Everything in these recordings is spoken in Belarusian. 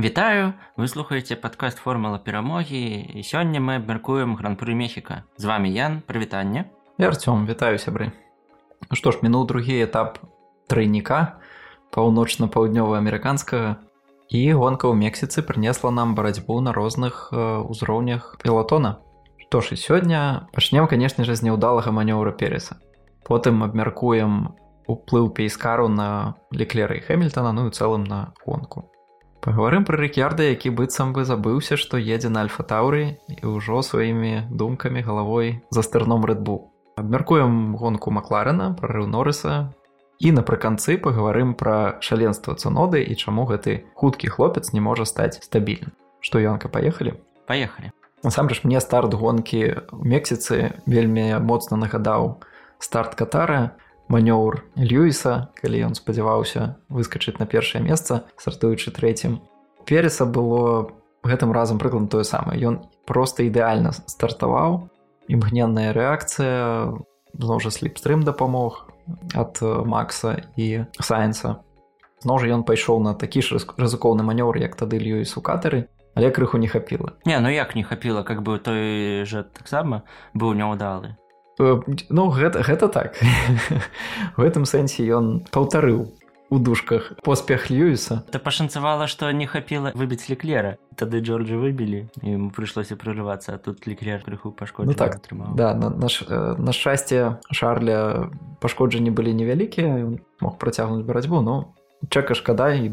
Вітаю! Вы слухаеце падкаст формула перамогі і сёння мы абмяркуем гран-пры мехіка з вами Ян. Прывітанне Артём вітаю сябры ну што ж мінуў другі этап тройніка паўночна-паўднёва-амерыканскага. І гонка ў мексіцы прынесла нам барацьбу на розных узроўнях пілатона. Што ж і сёння пачнем канешне ж з няўдалага манёўра переса. Потым абмяркуем уплыў пейскару на леклеры хэмільтона ну і цэлым на гонку Пагаварым пра рэкярда, які быццам бы забыўся, што едзе на альфа-таўры і ўжо сваімі думкамі галавой за стырном рэдбу. Абмяркуем гонку Макларена, прарыў Норыса і напрыканцы пагаварым пра шаленства цуноды і чаму гэты хуткі хлопец не можа стаць стабільным. Што Янка паехалі? Паехалі. Насамрэч мне старт гонкі ў Мексіцы вельмі моцна нагадаў старт катара, манёўр Льюіса, калі ён спадзяваўся выскачыць на першае месца, сартуючы трэцім. Переса было гэтым разам прыклад тое самае. Ён проста ідэальна стартаваў. імгненная рэакцыя зноў жа сліпстрым дапамог ад Макса і сайенса. Зноў жа ён пайшоў на такі ж рызыкоўны манёвр, як тады Льюіс у катары, але крыху не хапіла. Не ну як не хапіла, как бы той жа таксама быў няўдалы. Э, ну гэта, гэта так. У гэтым сэнсе ён паўтарыў у душках поспех льюіса то пашанцавала што не хапіла выбіць леклера. Тады джорджа выбілі ім прыйшлося прорывацца тут леклер крыху пашкод ну, так атрымаў да на, на, на шчасце шарля пашкоджанні былі невялікія мог працягнуць барацьбу но чака шкада і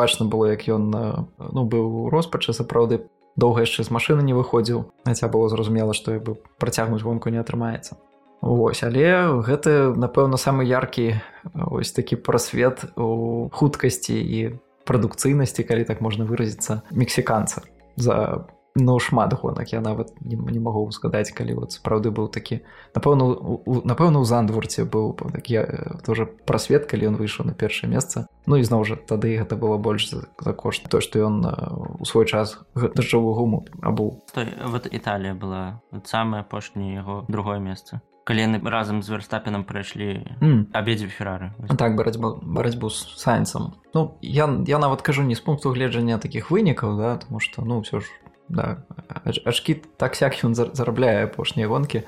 бачна было як ён ну быў роспачы сапраўды доўга яшчэ з машыны не выходзіў. Хаця было зразумела што бы працягнуць гонку не атрымаецца Вось але гэта напэўна самы яркі ось такі прасвет у хуткасці і прадукцыйнасці калі так можна выразіцца мексіканца. За ну шмат гонак я нават не, не магу згадаць калі вот сапраўды быў такі. Напэўна напэўна у зандворце быў такі тоже прасвет калі ён выйшаў на першае месца. Ну і зноў жа тады гэта было больш за, за кошт. То што ён у свой час жыву гуму абу вот Італія была самае апошняе яго другое месца калі разам з верстапенам прайшлі mm. абедзве феррары так барацьбу барацьбу з сайенсам Ну я я нават кажу не з пункту гледжання такіх вынікаў да тому что ну все ж да. ачки так сяк ён зарабляе апошнія гонкі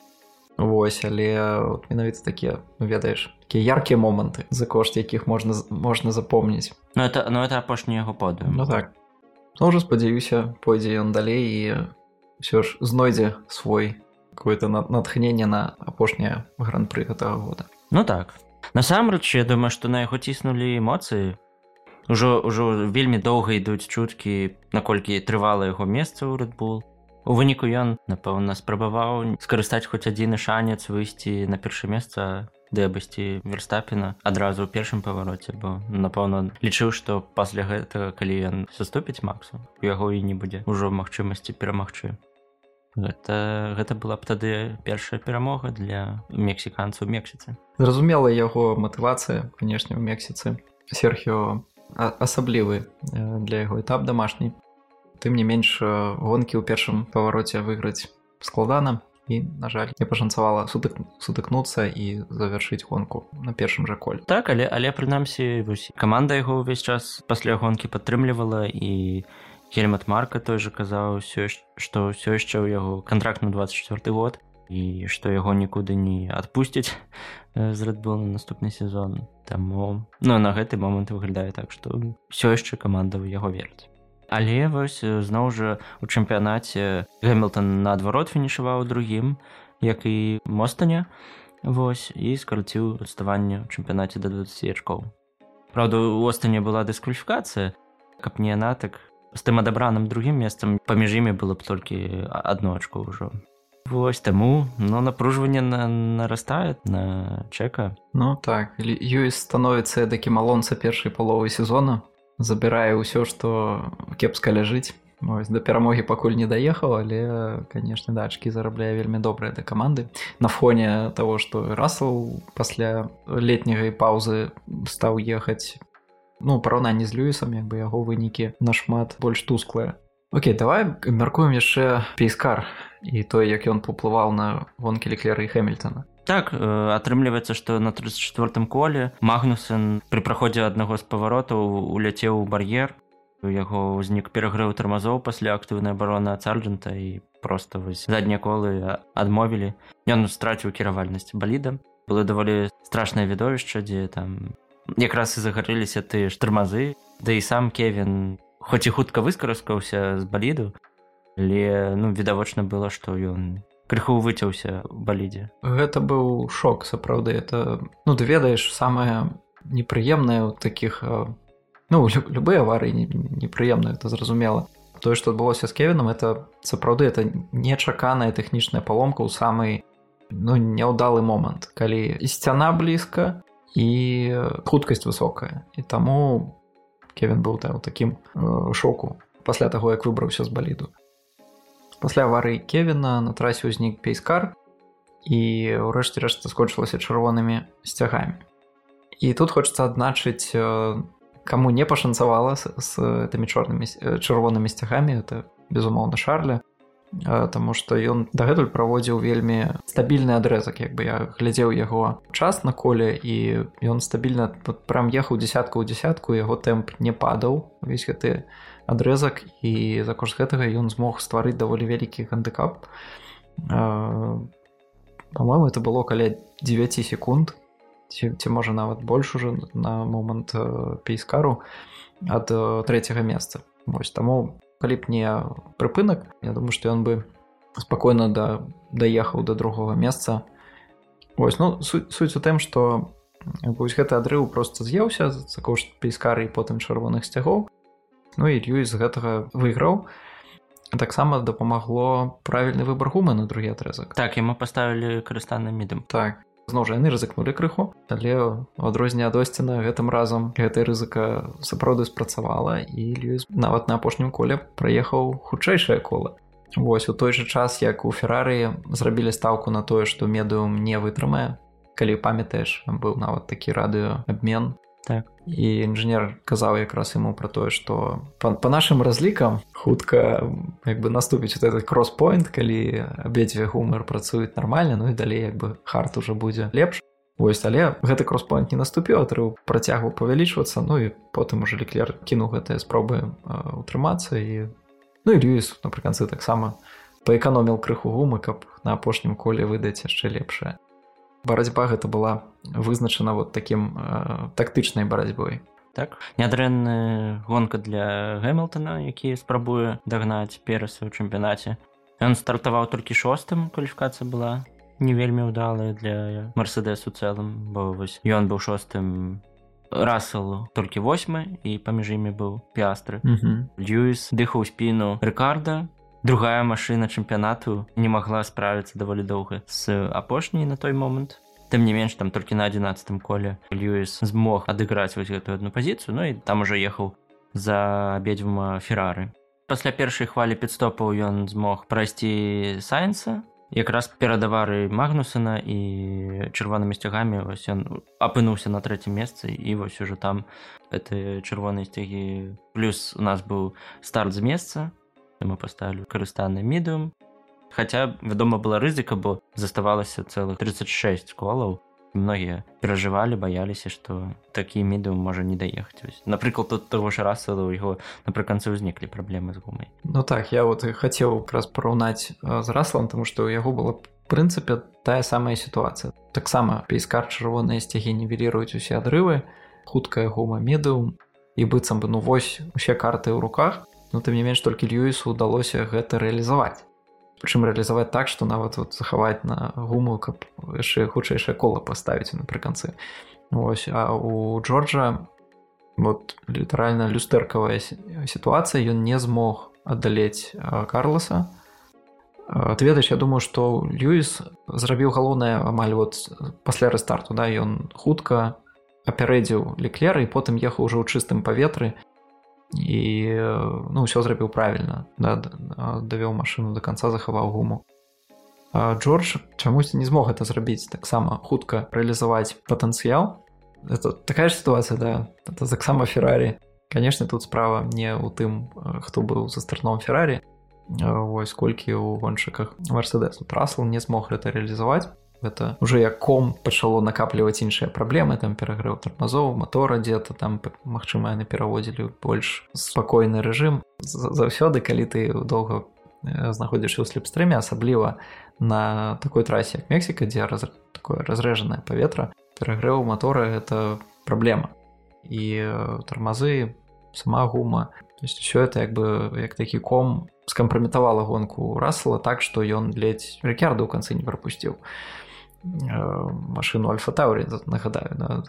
Вось але менавіта такія ну, ведаеш такія яркія моманты за кошт якіх можна можна запомніць. Ну это ну это апошні яго поду Ну так. Уже спадзяюся пойдзе ён далей і все ж знойдзе свой какое-то натхнение на апошняе гран-пры гэтага года Ну так насамрэч я думаю што на яго ціснулі эмоцыі Ужо ўжо вельмі доўга ідуць чуткі, наколькі трывала яго месца ў рэдбул. У выніку ён, напэўна, спрабаваў скарыстаць хоць адзіны шанец выйсці на першае месца дэбасці верстапіна адразу ў першым павароце, бо напэўна лічыў, што пасля гэтага, калі ён саступіць Максу, у яго і не будзе ўжо магчымасці перамагчы. Гэта, гэта была б тады першая перамога для мексіканцаў мексіцы. Зразумела яго матывацыя, канешне, у мексіцы. Серхіо асаблівы для яго этап домашні тым не менш гонкі ў першым павароце выйграць складана і на жаль не пашанцавала сутык сутыкнуцца і завяршыць гонку на першым жа коль так але але прынамсі вось каманда яго ўвесь час пасля гонкі падтрымлівала і хельмат марка той же казаў ўсё што ўсё яшчэ ў яго контракт на 24 год і што яго нікуды не адпусцяць з рэдбол на наступны сезон. Таму ну на гэты момант выглядае так што ўсё яшчэ каманда ў яго верць але вось зноў жа у чэмпіянаце гэмилтон наадварот фінішаваў другім як і мостане Вось і скараціў адставанне ў чэмпіянаце да 20 ачкоў Праўда у Остане была дыскваліфікацыя каб не яна так з тым адабраным другім месцам паміж імі было б толькі адно ачко ўжо Вось таму но напружванне на нарастает на чека. Ну так ёсць становіцца такі малонца першай паловы сезона забірае ўсё што кепска ляжыць Ось, да перамогі пакуль не даехаў але конечно дачкі зарабляе вельмі добрыя да каманды на фоне того што расл пасля летняга паўзы стаў ехаць ну параўнанні з люісам як бы яго вынікі нашмат больш тусклыя. Окей давай мяркуем яшчэ пейскар і той як ён паўплываў на гонкі леклеры і хэмільтона. Так э, атрымліваецца што на 34 коле магнусын пры праходзе аднаго з паваротаў уляцеў у бар'ер. У яго ўзнік перагрэў тармазоў пасля актыўнай абароны ад сарджанта і просто вось заднія колы адмовілі. Ён страціў кіравальнасць баліда. Было даволі страшнае відовішча дзе там якраз і загарэліся тыя ж тармазы. Да і сам кевин хоць і хутка выскараскаўся з баліду але ну відавочна было што ён крыху выцяўся балідзе. Гэта быў шок сапраўды. Это ну ты ведаеш самае непрыемнае ў такіх ну любыя аварыі непрыемна это зразумела. Тое што адбылося з кевіном это сапраўды это нечаканая тэхнічная паломка ў самый ну няўдалы момант калі і сцяна блізка і хуткасць высокая. І таму кевин быў там такім э, шоку пасля таго як выбраўся з баліду пасля аварыі кевіна на трасе ўзнік пейскар і ўрэшце рэшта скончылася чырвонымі сцягамі і тут хочется адзначыць э, кому не пашанцавала з, з этими чорнымі э, чырвонымі сцягамі это безумоўна шарля Таму што ён дагэтуль праводзіў вельмі стабільны адрэзак як бы я глядзеў яго час на коле і ён стабільна прям ехаў десятку ў десятку яго тэмп не падаў увесь гэты адрэзак і за кошт гэтага ён змог стварыць даволі вялікі гандыкап. По-моему это было каля 9 секунд ці, ці можа нават больш уже на момант пейскару ад трэцяга месца. Вось таму калі б не прыпынак. Я думаю што ён бы спакойна да даехаў до другого месца. Ось ну суть, суть у тым что вось гэты адрыў просто з'еўся за кошт пейскары і потым чырвоных сцягоў. Ну і Льюіс гэтага выйграў. Таксама дапамагло правільны выбар гумы на другі атрезак так мы паставілі карыстанным мідам. Так зноў жа яны рызыкнулі крыху але у адрозне ад осціна гэтым разам гэтая рызыка сапраўды спрацавала і Льюіс нават на апошнім коле праехаў хутчэйшае кола Вось у той жа час як у феррарыі зрабілі стаўку на тое што медыум не вытрымае калі памятаеш быў нават такі радыё абмен так. І інжынер казаў якраз яму пра тое што па, па нашым разлікам хутка як бы наступіць вот этот кросс-пойнт калі абедзве гумар працуюць нармальна ну і далей як бы харт уже будзе лепш. Вось але гэты кросс-пойнт не наступіў атрыў працягваў павялічвацца ну і потым уже леклер кінуў гэтыя спробы утрымацца і ну і Льюіс напрыканцы таксама паэканоміл крыху гумы каб на апошнім коле выдаць яшчэ лепшае барацьба гэта была вызначана вот таким э, тактычнай барацьбой. Так. Нядрэнная гонка для гэмилтона які спрабуе дагнаць перасы ў чэмпіянаце. Ён стартаваў толькі шостым кваліфікацыя была не вельмі ўдалая для мерседес у цэлым бо вось ён быў шостым расселу толькі восьмы і паміж імі быў пястры льюіс дыхаў спіну рыкарда другая машина чэмпіянату не магла справіцца даволі доўга з апошняй на той момант тым не менш там толькі на 11 коле льюіс змог адыграць вось гэтую одну пазіцыю Ну і там уже ехаў за абедзвюма феррары пасля першай хвалі підстопаў ён змог прайсці сайенса якраз перадавары магнусана і чырвонымі сцягамі вось ён апынуўся на трэцім месцы і вось уже там это чырвоныя сцягі плюс у нас быў старт з месца мы паставілі карыстанны медыум Хаця вядома была рызыка бо заставалася цэлых 36 колаў многія перажывалі баяліся што такі медыум можа не даехаць напрыклад тут того ж раса у яго напрыканцы ўзніклі праблемы з гумай Ну так я вот хацеў раз параўнаць з раслам тому што ў яго было прынцыпе тая самая сітуацыя таксама пейскар чырвоныя сцягі нівеліруюць усе адрывы хуткая гума медыум і быццам бы ну вось усе карты ў руках Ну тым не менш толькі Льюісу удалося гэта рэалізаваць. Прычым рэалізаваць так, што нават вот захаваць на гуму, каб яшчэ хутчэйшае кола паставіць напрыканцы. Вось а у Джорджа вот літаральна люстэркавая сітуацыя ён не змог аддалець Карласа. Ты ведаеш, я думаю, што Льюіс зрабіў галоўнае амаль вот пасля рэстарту да ён хутка апярэдзіў леклеры і потым ехаў ужо ў чыстым паветры і ну ўсё зрабіў правільна да, давёў машыну до конца захаваў гуму. Джордж чамусьці не змог это зрабіць таксама хутка рэалізаваць патэнцыял это такая ж сітуацыя да это таксама феррарі конечно тут справа не ў тым хто быў за старном феррарі вось колькі ў гоншчыках мерседес трасл не змог гэта рэалізаваць это уже як ком пачало накапліваць іншыя праблемы там перагрэў тармазоў мотора дзе-то там магчыма яны пераводзілі больш спакойны рэжым заўсёды калі ты доўга э, знаходзішся ў слепстрыме асабліва на такой трасе як мексіка дзе раз такое разрэжанае паветра перагрэў мотора это праблема і э, тармазы сама гума то есть все это як бы як такі ком скампраметавала гонку расла так што ён ледзь рекярду ў канцы не прапусціў машину альфа таўрі нагадаю да,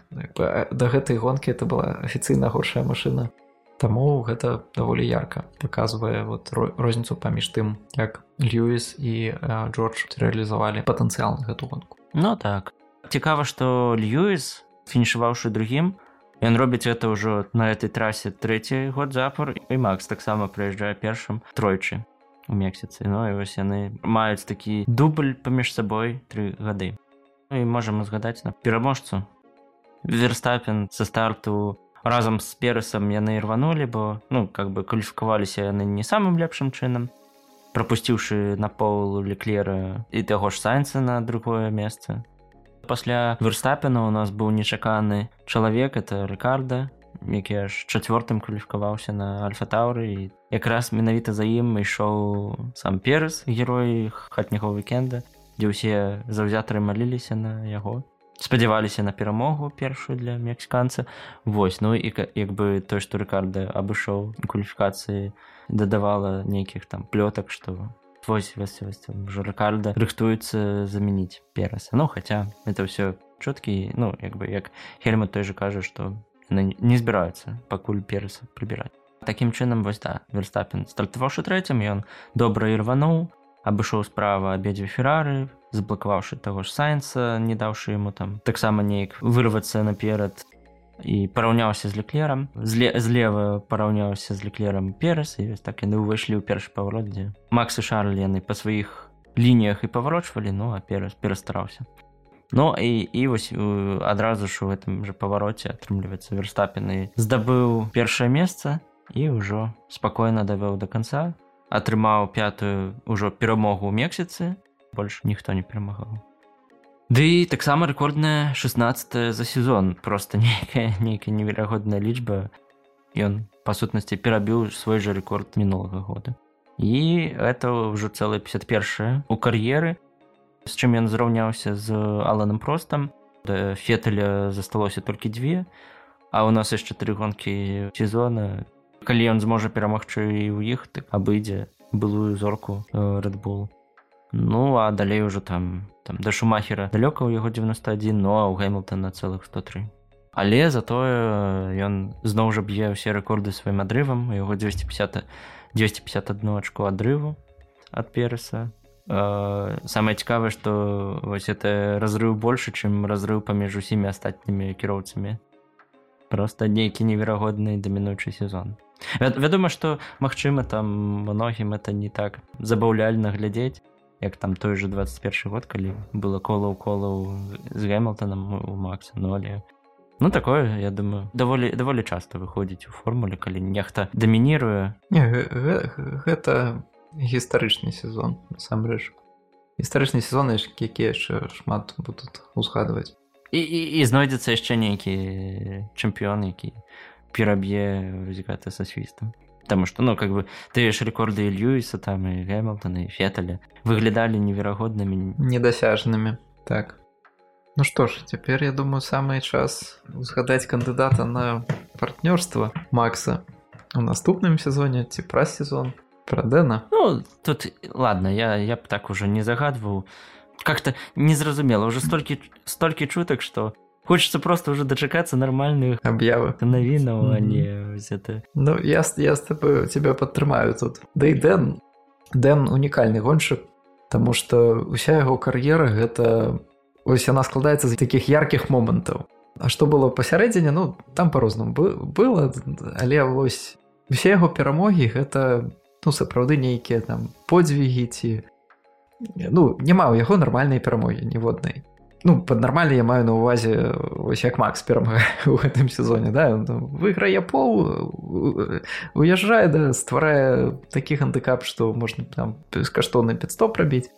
да гэтай гонкі это была афіцыйна горшая машина. Таму гэта даволі ярка показвае вот розніцу паміж тым як льюіс і Джордж рэалізавалі патэнцыял на гэту гонку. Ну так. Цікава што льюіс фінішаваўшы другім ён робіць это ўжо на этой трасе трэці год запар і Макс таксама прыязджае першым тройчы у мексіцы. Ну і вось яны маюць такі дубль паміж сабой тры гады. І можам згадаць на пераможцу верстапен са старту разам з перасам яны рванулі бо ну как бы кваліфікаваліся яны не самым лепшым чынам. Прапусціўшы на пол леклера і таго ж сайнца на другое месца пасля верстапена у нас быў нечаканы чалавек это рыкарда які аж чацвёртым кваліфікаваўся на альфа-таўры. І якраз менавіта за ім ішоў сам перас герой хатняго вікенда дзе ўсе заўзятары маліліся на яго спадзяваліся на перамогу першую для мексіканца. Восьось ну і як бы той што рыкарда абышоў кваліфікацыі дадавала нейкіх там плётак што вось журакальда рыхтуецца замяніць пераса ну хаця это ўсё чуткі ну як бы як хельма той же кажа што не збіраюцца пакуль пераса прыбіраць такім чынам вось да верстапен стартаваўшы трэцім ён добра ірвануў абышоў справа абедзве феррары заблакаваўшы таго ж сайнса не даўшы яму там таксама неяк вырвацца наперад і параўняўся з леклерам зле злева параўняўся з леклерам перас і вось так яны ўвайшлі ў першы паварот дзе Макс і шарль яны па сваіх лініях і паварочвалі ну а перас перастараўся Ну і і вось адразу ж у гэтым жа павароце атрымліваецца верстапены здабыў першае месца і ўжо спакойна давёў до конца. Атрымаў пятую ўжо перамогу ў мексіцы больш ніхто не перамагаў Ды таксама рэкордная 16 за сезон. Просто нейкая нейкая неверагодная лічба ён па сутнасці перабіў свой жа рэкорд мінулага года. І это ўжо цэлая 51 у кар'еры з чым ён зраўняўся з аланым простам да феталя засталося толькі дзве а у нас яшчэ тры гонкі сезона. Калі ён зможа перамагчы і ў іх так абыдзе былую зорку рэдбул Ну а далей ужо там там да шумахера. Далёка ў яго 91 но а ў гэмилтона цэлых 103 але затое ён зноў жа б'е ўсе рэкорды сваім адрывам. Яго 250 251 ачку адрыву ад пераса самае цікавае што вось это разрыў больше чым разрыў паміж усімі астатнімі кіроўцамі. Просто нейкі неверагодны дамінуючы сезон. Вядома што магчыма там многім это не так забаўляльна глядзець як там той же 21 год калі было кола ў кола з гэмилтоном у макса ну але ну такое я думаю даволі даволі часто выходзіць у формуле калі нехта дамініруе гэта гістарычны сезон насамрэч гістарычны сезон які яшчэ шмат будут узгадваць і, і, і знойдзецца яшчэ нейкі чэмпіён які пераб'е вызікаты са свістам потому что ну как бы ты ж рекорды льюиса там и гэмилтона и феталя выглядали неверагодными недосяжными. Так. Ну что ж теперь я думаю самый час узгадать кандидата на партнерство макса у наступным сезоне ці пра сезон про дэна. Ну тут ладно я я б так уже не загадваў как-то незразумела уже столькі столькі чутак что хочется просто уже дочакаться нормальных объявы. навінаў mm -hmm. а не это. Ну я я с тобой тебя падтрымаю тут. Да і дэн дэн унікальны гоншык Таму что уся яго кар'ера гэта ось яна складаецца з таких яркіх момантаў А што было пасярэдзіне ну там по-рознаму было але вось усе яго перамогі гэта ну сапраўды нейкія там подзвігі ці ну няма ў яго нармальнай перамогі ніводнай ну под нормально я маю на увазе ось як макс перамага у гэтым сезоне да выйграе пол уязджае да стварае такі гандыкап што можна там бескаштоўны 500 рабіць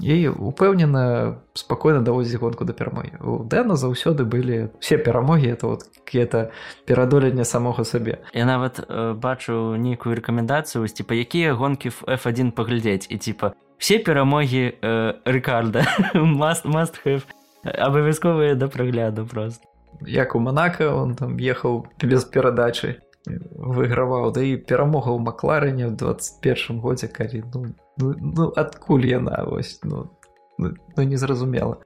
і упэўнена спакойна даводзіць гонку да перамогі у дэна заўсёды былі все перамогі это вот какие-то перадоленне самога сабе я нават э, бачу нейкую рэкамендацыю вось типа якія гонкі в f1 паглядзець? І типа все перамогі э, рыкарда маст маст абавязковыя да прагляду просто як у манака он там ехаў без перадачы выйграваў да і перамога ў макларэне ў 21 годзе калі ну, ну, ну адкуль яна вось ну, ну, ну незразумела.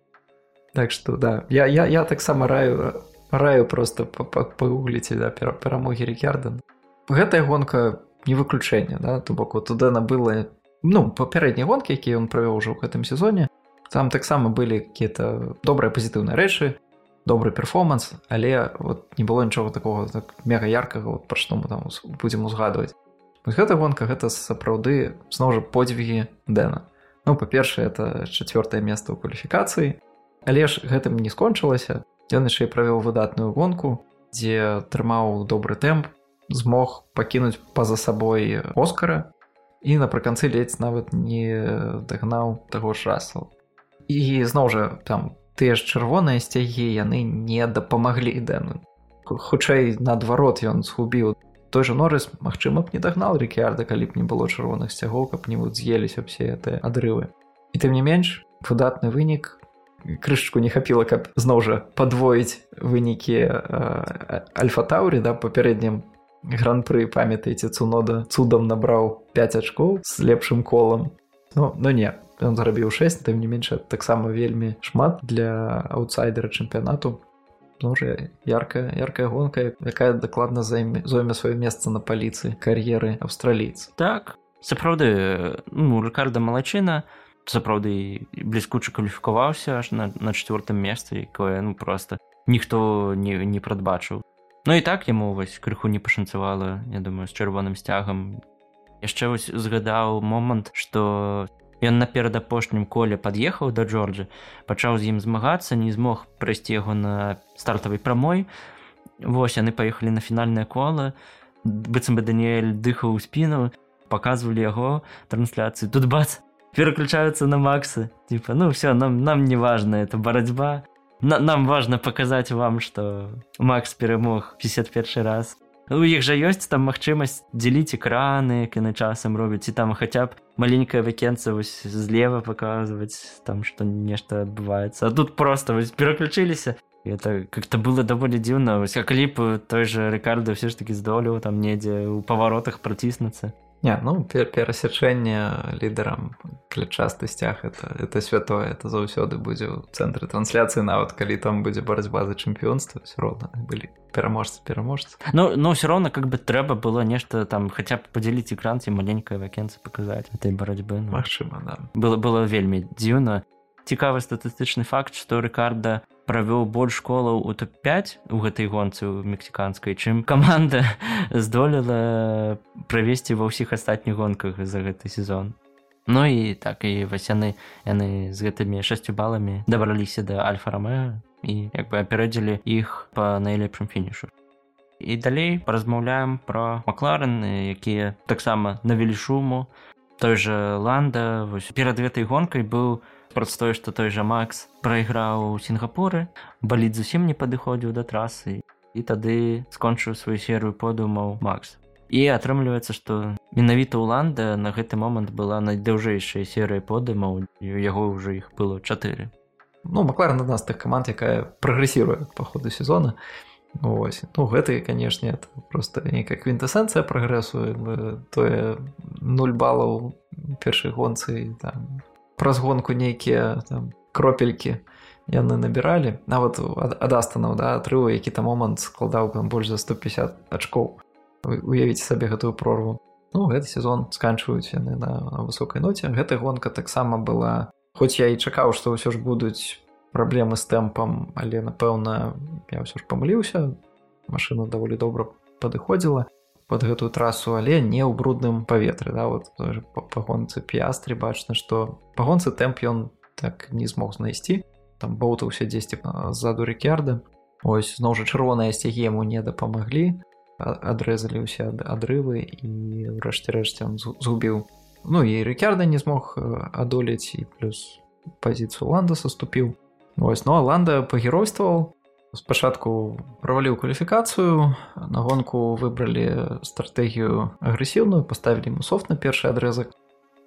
Так что да я я, я таксама раю раю просто пагугліце да перамогі рекярдан гэтая гонка не выключэнне да то бок вот туда набыла ну папярэднія гонкі якія ён правёў ужо ў гэтым сезоне там таксама былі какие-то добрыя пазітыўныя рэчы добры перформанс але вот не было нічога такого так мега яркага вот пра што мы там будзем узгадваць гэта гонка гэта сапраўды зноў жа подзвігі дэна. Ну па-першае это чавёртае место ў кваліфікацыі. Але ж гэтым не скончылася. Ён яшчэ правёў выдатную гонку дзе трымаў добры тэмп змог пакінуць па-за сабой оскара і напрыканцы ледзь нават не дагнаў таго ж расу і зноў жа там тыя ж чырвоныя сцягі яны не дапамаглі дэну хутчэй наадварот ён згубіў той жа норыс Мачыма б не дагнал рекіарда калі б не было чырвоных сцягоў каб не вот з'еліся все гэтыя адрывы. І тым не менш выдатны вынік крышачку не хапіла каб зноў жа падвоіць вынікі э, альфатаўры да папярэднім гран-пры памятаеце цунода цудам набраў 5 ачкоў з лепшым колам ну ну не ён зарабіў 6 тым не менш таксама вельмі шмат для аутсайдера чэмпіянату уже яркая яркая гонка якая дакладна займе зойме сваё месца на паліцыі кар'еры аўстралійц так сапраўды ну рыкарда малачына сапраўды бліскуча кваліфікаваўся аж на на чавёртым месцы якое ну просто ніхто не не прадбачыў Ну і так яму вось крыху не пашанцавала я думаю з чырвоным сцягам яшчэ вось згадаў момант што Ён на перадапошнім коле пад'ехаў да Джорджа, пачаў з ім змагацца, не змог прайсці яго на стартавай прамой. Вось яны паехалі на фінальнае кола. быццам бы Даніэль дыхаў у спіну, паказвалі яго трансляцыю. Тут бац пераключаюцца на Максы. Типа ну все, нам, нам не важна это барацьба. На, нам важна паказаць вам, што Макс перамог 51 раз у іх жа ёсць там магчымасць дзеліць экраны яны часам робяць і там хаця б маленькая выкенца вось злева паказваць там што нешта адбываецца. А тут просто вось пераключыліся это как-то было даволі дзіўна. Вось калі б той же рэкарда ўсё ж таки здолеў там недзе ў паваротах праціснуцца Не, ну пер перасячэнне лідарам клетчасты сцяг это это святое это заўсёды будзе ў цэнтры трансляцыі нават калі там будзе барацьба за чэмпіёнства все роўна былі пераможцы пераможцы Ну но ўсё роўна как бы трэба было нешта там хаця б падзяліць экран ці маленькае вакенцы паказаць этой барацьбы ну, Магчыма да. было было вельмі дзіўна цікавы статыстычны факт што рэкарда правёў больш школаў у топ-5 у гэтай гонцы ў мексіканскай чым каманда здолела правесці ва ўсіх астатніх гонках за гэты сезон Ну і так і вось яны яны з гэтымі шасцю баламі дабраліся да альфа-рамея і як бы апярэдзілі іх па найлепшым фінішу. І далей паразмаўляем пра маклараны якія таксама навялі шуму. Той же ланда перад гэтай гонкай быў праз тое што той жа Макс прайграў у сінгапуры. Баліць зусім не падыходзіў да трасы. І тады скончыў сваю серыю подумаў Макс і атрымліваецца што менавіта ўланда на гэты момант была найдаўжэйшая серыя подымаў яго ўжо іх было чатыры. Ну маклар на нас тых каманд якая прагрэсіруе па ходу сезона. Ось ну гэты канешне просто нейкая квінтэсэнцыя прагрэсу тое 0 балаў першай гонцы там праз гонку нейкія кропелькі яны набіралі. Нават ад астанаў да атрыву які там момант складаў там больш за 150 ачкоў уявіце сабе гэтую прорву. Ну гэты сезон сканчваюць яны на, на высокай ноце. Гэта гонка таксама была. Хоць я і чакаў што ўсё ж будуць праблемы з тэмпам але напэўна я ўсё ж памыліўся. Машина даволі добра падыходзіла под гэтую трасу але не ў брудным паветры да? Вот пагонцы піастры бачна что пагонцы тэмп ён так не змог знайсці. Там боўтаўся дзесьці ззаду рекерда ось зноў жа чырвоныя сцягі яму не дапамаглі адрэзалі ўсе адрывы і рэшце рэшце он згубіў ну і рекерда не змог адолець і плюс пазіцыю ланда саступіў Вось но ну, ланда пагеройстваваў спачатку праваліў кваліфікацыю на гонку выбралі стратэгію агрэсіўную паставілі ему софт на першы адрэзак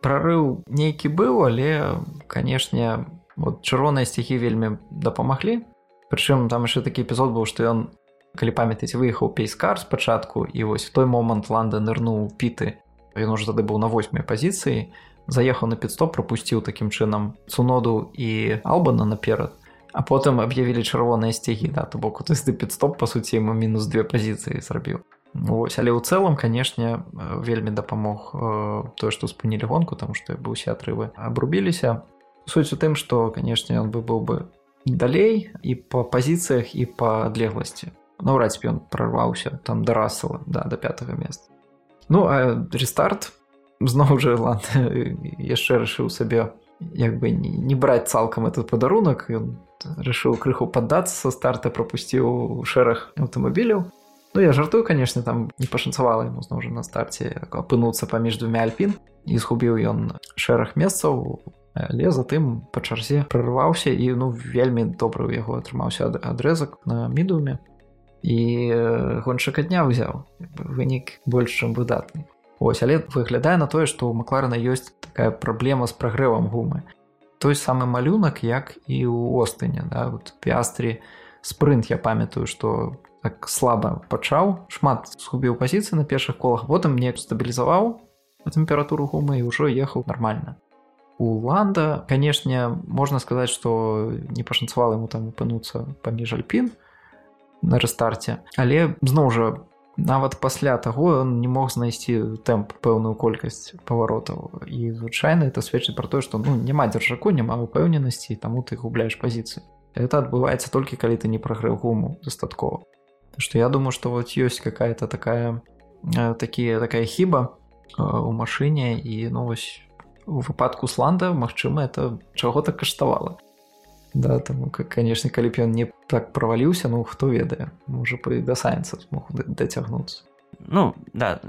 прарыў нейкі быў але канешне вот чырвоныя сціхі вельмі дапамаглі прычым там яшчэ такі эпізод быў што ён калі памятаць выехаў пейскар спачатку і вось в той момант ланда нырнуў піты. Ён уже тады быў на восьмай пазіцыі заехаў на підстоп пропусціў такім чынам цуноду і албана наперад а потым аб'явілі чырвоныя сцягі да то бок ты підстоп па суці ему мінус две пазіцыі зрабіў. Вось, але ў цэлым канешне вельмі дапамог э, тое што спынілі гонку там што бы усе атрывы абрубіліся. Суть у тым што канешне ён бы быў бы далей і па пазіцыях і па адлегласці наўрад ну, ён прорваўся там да расала да до пятого места. Ну а рестарт зноў жа ланд яшчэ рашыў сабе як бы не браць цалкам этот падарунак ён решил крыху паддацца старта пропусціў шэраг аўтамабіляў Ну я жартую конечно там не пашанцавала ему зноў жа на старце апынуцца паміж двумя альпін і згубіў ён шэраг месцаў але затым па чарзе прорваўся і ну вельмі добры у яго атрымаўся адрэзак на мідуме і гоншчыка дня ўзяў вынік больш чым выдатны Ось але выглядае на тое што ў макларана ёсць такая праблема з прагрэвам гумы той самы малюнак як і ў остыне да? вот пястрі спрынт я памятаю што так слаба пачаў шмат згубіў пазіцыі на першых колах потым мне стабілізаваў тэмпературу гумы і ўжо ехаў нармальна ланда канешне можна сказаць што не пашанцавала ему там апынуцца паміж альпін на рэстарце але зноў жа нават пасля таго он не мог знайсці тэмп пэўную колькасць паваротаў. І звычайна это сведчыць пра тое што ну няма дзяржаку няма упэўненасці таму ты губляеш пазіцыі это адбываецца толькі калі ты не прагрэў гуму дастаткова. Што я думаю што вот ёсць какая-то такая такія такая хіба у машыне. І ну вось у выпадку сланда Мачыма это чаго-то каштавала да там конечно калі б ён не так праваліўся ну хто ведае можа бы да сайенса мог дацягнуцца ну да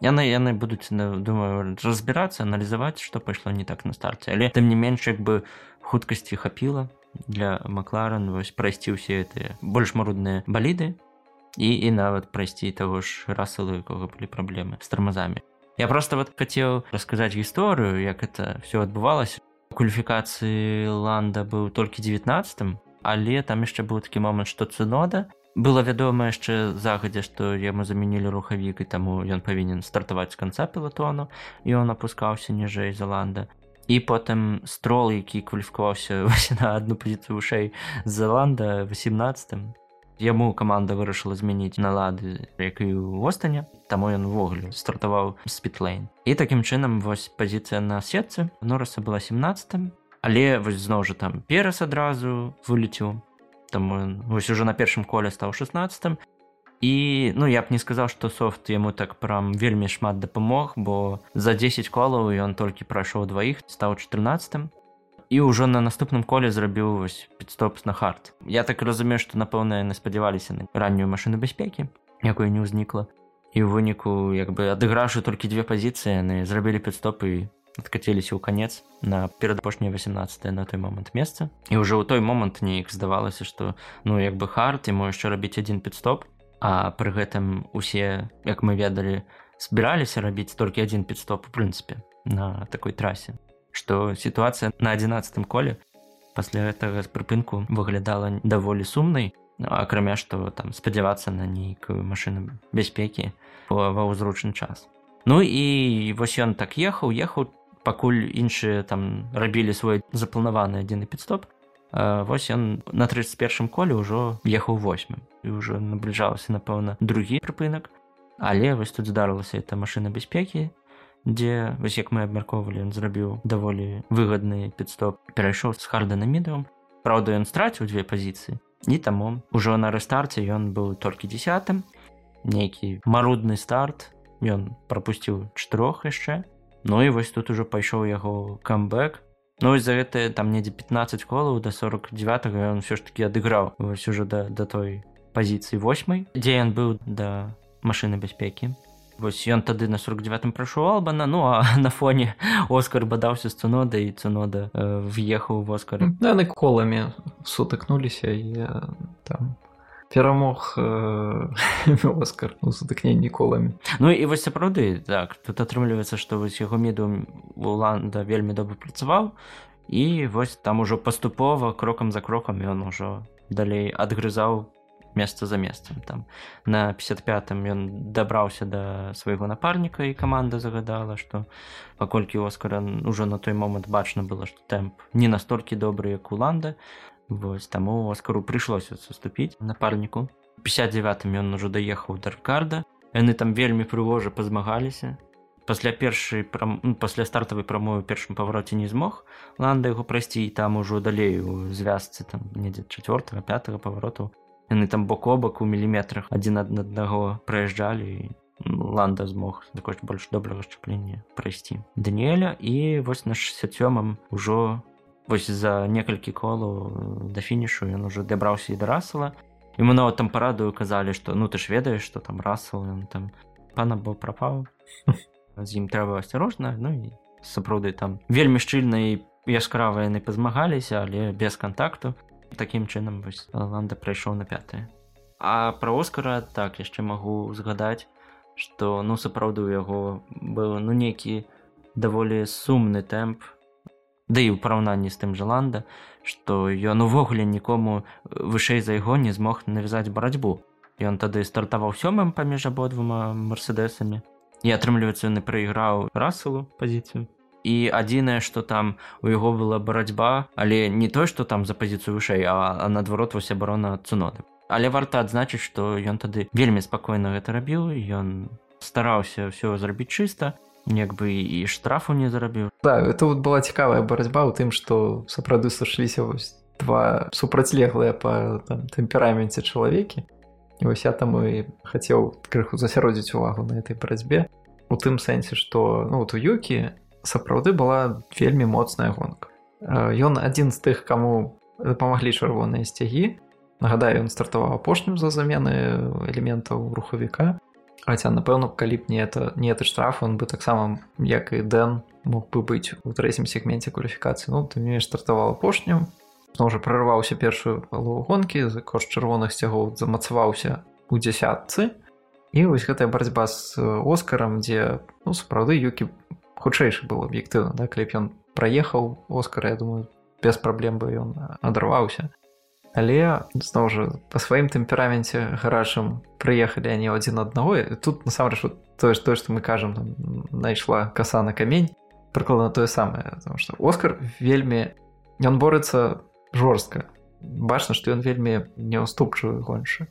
яны яны будуць думаю разбірацца аналізаваць што пайшло не так на старце але тым не менш як бы хуткасці хапіла для макларан вось прайсці ўсе гэтыя больш марудныя баліды і і нават прайсці таго ж расылу якога былі праблемы з тармазамі я просто вот хацеў расказаць гісторыю як это все адбывалася кваліфікацыі ланда быў толькі 19 але там яшчэ быў такі момант што цынода было вядома яшчэ загадзя што яму замянілі рухавік і таму ён павінен стартаваць з канца пілатону і он апускаўся ніжэй заланда і потым строл які кваліфікаваўся на одну пазіцыю вышэй заланда 18 яму каманда вырашыла змяніць налады як і ў востане таму ён увогуле стартаваў спітлейн і такім чынам вось пазіцыя на сетцы. Нораса была 17 але вось зноў жа там перас адразу вылеціў там вось уже на першым коле стаў 16 і ну я б не сказаў што софт яму так прям вельмі шмат дапамог бо за 10 колаў ён толькі прайшоў дваіх стаў 14 і ўжо на наступным коле зрабіў вось підстопс на хард. Я так разумею што напэўна яны спадзяваліся на раннюю машыну бяспекі якой не ўзнікла. І ў выніку як бы адыграўшы толькі две пазіцыі яны зрабілі підстопы адкацеліся ў канец на перадапошняе 18 на той момант месца. І ўжо ў той момант неяк здавалася што ну як бы хард ему яшчэ рабіць адзін підстоп а пры гэтым усе як мы ведалі збіраліся рабіць толькі адзін підстоп у прынцыпе на такой трасе што сітуацыя на 11 коле пасля гэтага прыпынку выглядала даволі сумнай акрамя што там спадзявацца на нейкую машыну бяспекі ва ўзручны час. Ну і вось ён так ехаў ехаў пакуль іншыя там рабілі свой запланаваны адзіны підстоп Вось ён на 31 коле ўжо ехаў восьмым і ўжо набліжалася напэўна другі прыпынак але вось тут здарылася эта машына бяспекі дзе вось як мы абмяркоўвалі ён зрабіў даволі выгадны підстоп перайшоў з харда на мідам Праўда ён страціў дзве пазіцыі і таму ўжо на рэстарце ён быў толькі десятым. Нейкі марудны старт ён прапусціў чатырох яшчэ Ну і вось тут ужо пайшоў яго камбэк. Ну і за гэта там недзе 15 колаў да 49 ён все ж таки адыграў вось уже да, да той пазіцыі восьмай дзе ён быў да машыны бяспекі вось ён тады на 49 прайшоў албана ну а на фоне оскар бадаўся з цунода і цунода э, въехаў в оскар. Яны коламі сутыкнуліся і там перамог э, оскар. У сутыкненні коламі ну і вось сапраўды так тут атрымліваецца што вось яго меду уланда вельмі добра працаваў і вось там ужо паступова крокам за крокам ён ужо далей адгрызаў месца за месцам там на 55 ён дабраўся да свайго напарніка і каманда загадала што паколькі оскара ўжо на той момант бачна было што тэмп не настолькі добры як уланда вось таму оскару прыйшлося саступіць напарніку. 59 ён ужо даехаў даркарда яны там вельмі прыгожа пазмагаліся. Пасля першай прам... Ну, пасля стартавай прамой першым павароце не змог ланда яго прайсці і там ужо далей у звязцы там недзе чавёртага пятого павароту яны там бок о бок у міліметрах адзін ад аднаго праязджалі ланда змог за кошт больш добрага шчаплення прайсці. Даніэля і вось на 67 ужо вось за некалькі колаў да фінішу ён ужо дабраўся і да расала ему нават там парадую казалі што ну ты ж ведаеш што там расал ён там пана бо прапаў з ім трэба асцярожна ну і сапраўды там вельмі шчыльна і яскрава яны пазмагаліся але без кантакту такім чынам ланда прайшоў на пятое а пра оскара так яшчэ магу згадаць што ну сапраўды у яго быў ну нейкі даволі сумны тэмп да і ў параўнанні з тым жаланда што ён увогуле нікому вышэй за яго не змог навязаць барацьбу. Ён тады стартаваў сёмым паміж абодвума мерседесамі і атрымліваецца яны прайграў расылу пазіцыю і адзінае што там у яго была барацьба але не той што там за пазіцыю вышэй а, а наадварот вось абарона цуноды але варта адзначыць што ён тады вельмі спакойна гэта рабіў ён стараўся ўсё зрабіць чыста як бы і штрафу не зарабіў. Да это вот была цікавая барацьба ў тым што сапраўды сышліся вось два супрацьлеглыя па тэмпераменце чалавекі. Вось я там і хацеў крыху засяродзіць увагу на этой барацьбе у тым сэнсе што ну вот у юкі сапраўды была вельмі моцная гонка. Ён адзін з тых каму дапамаглі чырвоныя сцягі. Нагадаю ён стартаваў апошнім за замены элементаў рухавіка. Хаця напэўна калі б не это не это штраф он бы таксама як і дэн мог бы быць у трэцім сегменце кваліфікацыі. Ну ты не стартаваў апошнім. Уже прорываўся першую палову гонкі за кошт чырвоных сцягоў замацаваўся у дзясятцы. І вось гэтая барацьба з оскарам дзе ну сапраўды юкі хутчэйшы был аб'ектыўна да калі б ён праехаў оскар я думаю без праблем бы ён адарваўся але зноў жа па сваім тэмпераменце гарачым прыехалі они адзін аднаго тут насамрэч тое ж тое што мы кажам найшла каса на камень прыкладна тое самае что оскар вельмі ён бореться жорстка бачна што ён вельмі неўступчывы гоншы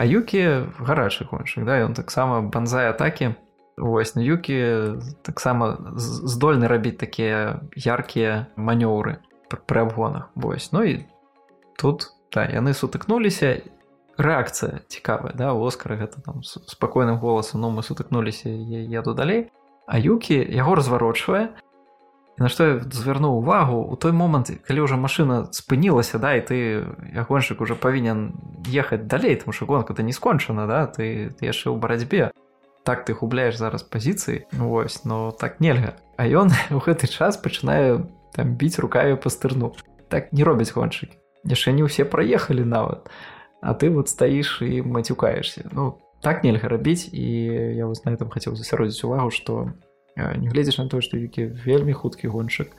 а юкі гарачы гоншчык да ён таксама банзай атакі Вось на юкі таксама здольны рабіць такія яркія манёўры пры абгонах. Вось. Ну і тут да, яны сутыкнуліся. Рэакцыя цікавая да оскара гэта там спакойным голасам ну мы сутыкнуліся еду далей. А юкі яго разварочвае. На што я звярнуў увагу у той момант калі ўжо машина спынілася да і ты ягоншык уже павінен ехаць далей тому что гонка то не скончана да ты, ты яшчэ ў барацьбе так ты губляеш зараз пазіцыі Вось но так нельга. А ён у гэты час пачынае там біць рукаві пастырну так не робяць гоншыкі яшчэ не ўсе праехалі нават А ты вот стаіш і мацюкаешься Ну так нельга рабіць і я вас на этом хацеў засяродзіць увагу што не гледзяш на тое што які вельмі хуткі гоншык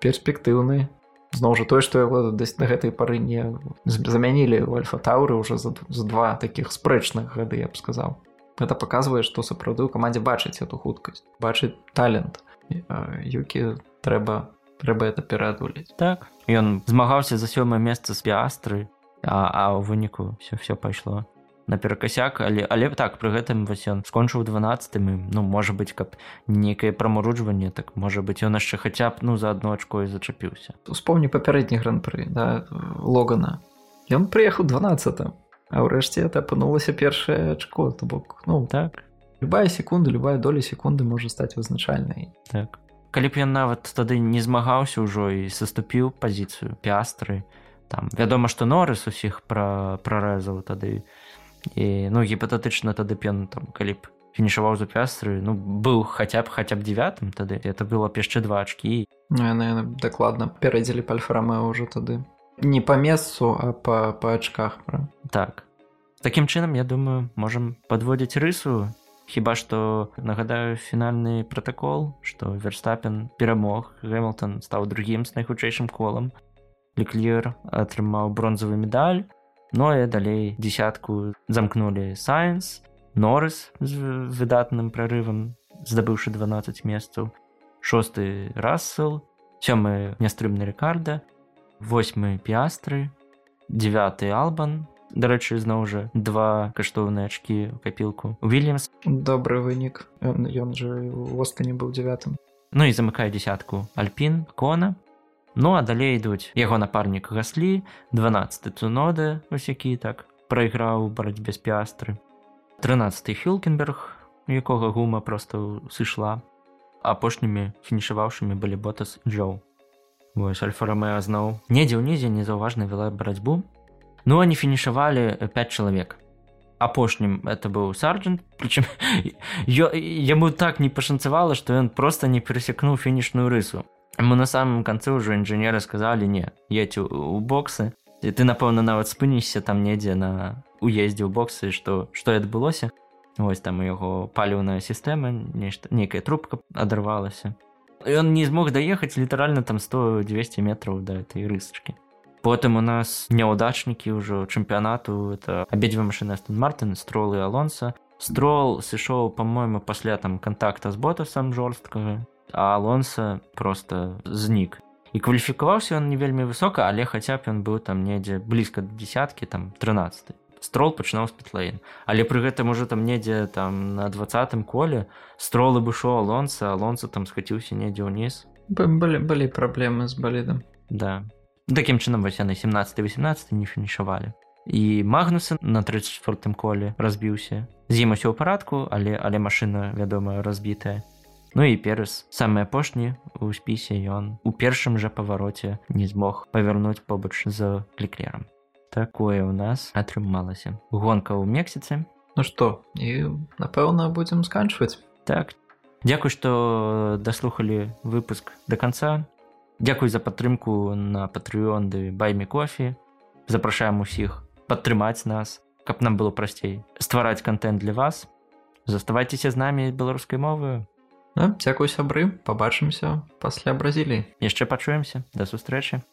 перспектыўны. Зноў жа тое што яго дасць на гэтай пары не замянілі альфа-таўры ўжо за, за два таких спрэчных гады я б сказаў гэта паказвае што сапраўды ў камандзе бачыць эту хуткасць бачыць талент юкі трэба трэба это пераадолець так. Ён змагаўся за сёмае месца з піастры а, а ў выніку все все пайшло на перакасяк але але так пры гэтым вось ён скончыў 12 ну можа быць каб нейкае прамаруджванне так можа быць ён яшчэ хаця б ну за одно очко і зачапіўся. Успомні папярэдні гран-пры да логана. Ён прыехаў 12 -м. А ўрэшце апынулася першае ачко то бок ну так. любая секунда любая доля секунды можа стаць вызначальнай так. Калі б ён нават тады не змагаўся ўжо і саступіў пазіцыю пястры там вядома што норыс усіх пра прарэзаў тады. І ну гіпатэтычна тады ён там калі б фінішаваў за пястры ну быў хаця б хаця б девятым тады. Это было б яшчэ два ачкі. Ну, яны дакладна пярэдзілі пальфараме ўжо тады. Не па месцу а па па ачках пра. так таким чынам я думаю можам подводзіць рысу. Хіба што нагадаю фінальны пратакол што верстапен перамог гэмилтон стаў другім з найхутчэйшым колам леклер атрымаў бронзавы медаль но і далей десятку замкнули сайенс норыс з выдатным прорывам здабыўшы 12 месцаў шосты рассел сёмы нястрымны рекарда восьмы піастры девятый албан дарэчы зноў жа два каштоўныя ачкі у капілку вильямс добры вынік ён, ён жа востане быў девятым. Ну і замыкае десятку. Альпін кона. Ну а далей ідуць яго напарнік гаслі 12 цуноды вось які так прайграў барацьбе з піастры 13 хілкенберг якога гума просто сышла. Апошнімі фінішаваўшымі былі ботас джоу. Вось альфа-рамеа зноў недзе ўнізе незаўважна вела барацьбу ну они фінішавалі 5 чалавек апошнім это быў сарджант прычым яму так не пашанцавала што ён просто не перасекнуў фінішную рысу. Мы на самом канцы ўжо інжынеры сказалі не едь у, у боксы і ты напэўна нават спынішся там недзе на уездзе ў боксы што што адбылося ось там у яго паліўная сістэма нешта нейкая трубка адарвалася ён не змог даехаць літаральна там 100-200 метров да этой рысачки потым у нас няўдачнікі ўжо чэмпіянату это абедзве машины Астон Мартын строл і алонса строл сышоў по-мойму пасля там контакта з ботасам жорсткага а алонса просто знік. І кваліфікаваўся ён не вельмі высока але хаця б ён быў там недзе блізка десяткі там 13 строл пачынаў з петлейн. Але пры гэтым ужо там недзе там на двадцатым коле стролы бышоў алонса алонса там схаціўся недзе ўніз. Былі былі праблемы з балідам. Да такім чынам вось яны 17 18 не фінішавалі. І магнусы на 34 коле разбіўся. З ім усё ў парадку але але машына вядома разбітая. Ну і перас самы апошні у спісе ён у першым жа павароце не змог павярнуць побач з кліклерам такое ў нас атрымалася. Гонка ў мексіцы. Ну што і напэўна будзем сканчваць. Так. Дякуй што даслухалі выпуск до конца Дякуй за падтрымку на патрыён ды байме кофе запрашаем усіх падтрымаць нас каб нам было прасцей ствараць контент для вас. Заставайцеся з намі беларускай мовы. Дзякуй сябры. Побачымся пасля бразіліі. Яшчэ пачуемся. Да сустрэчы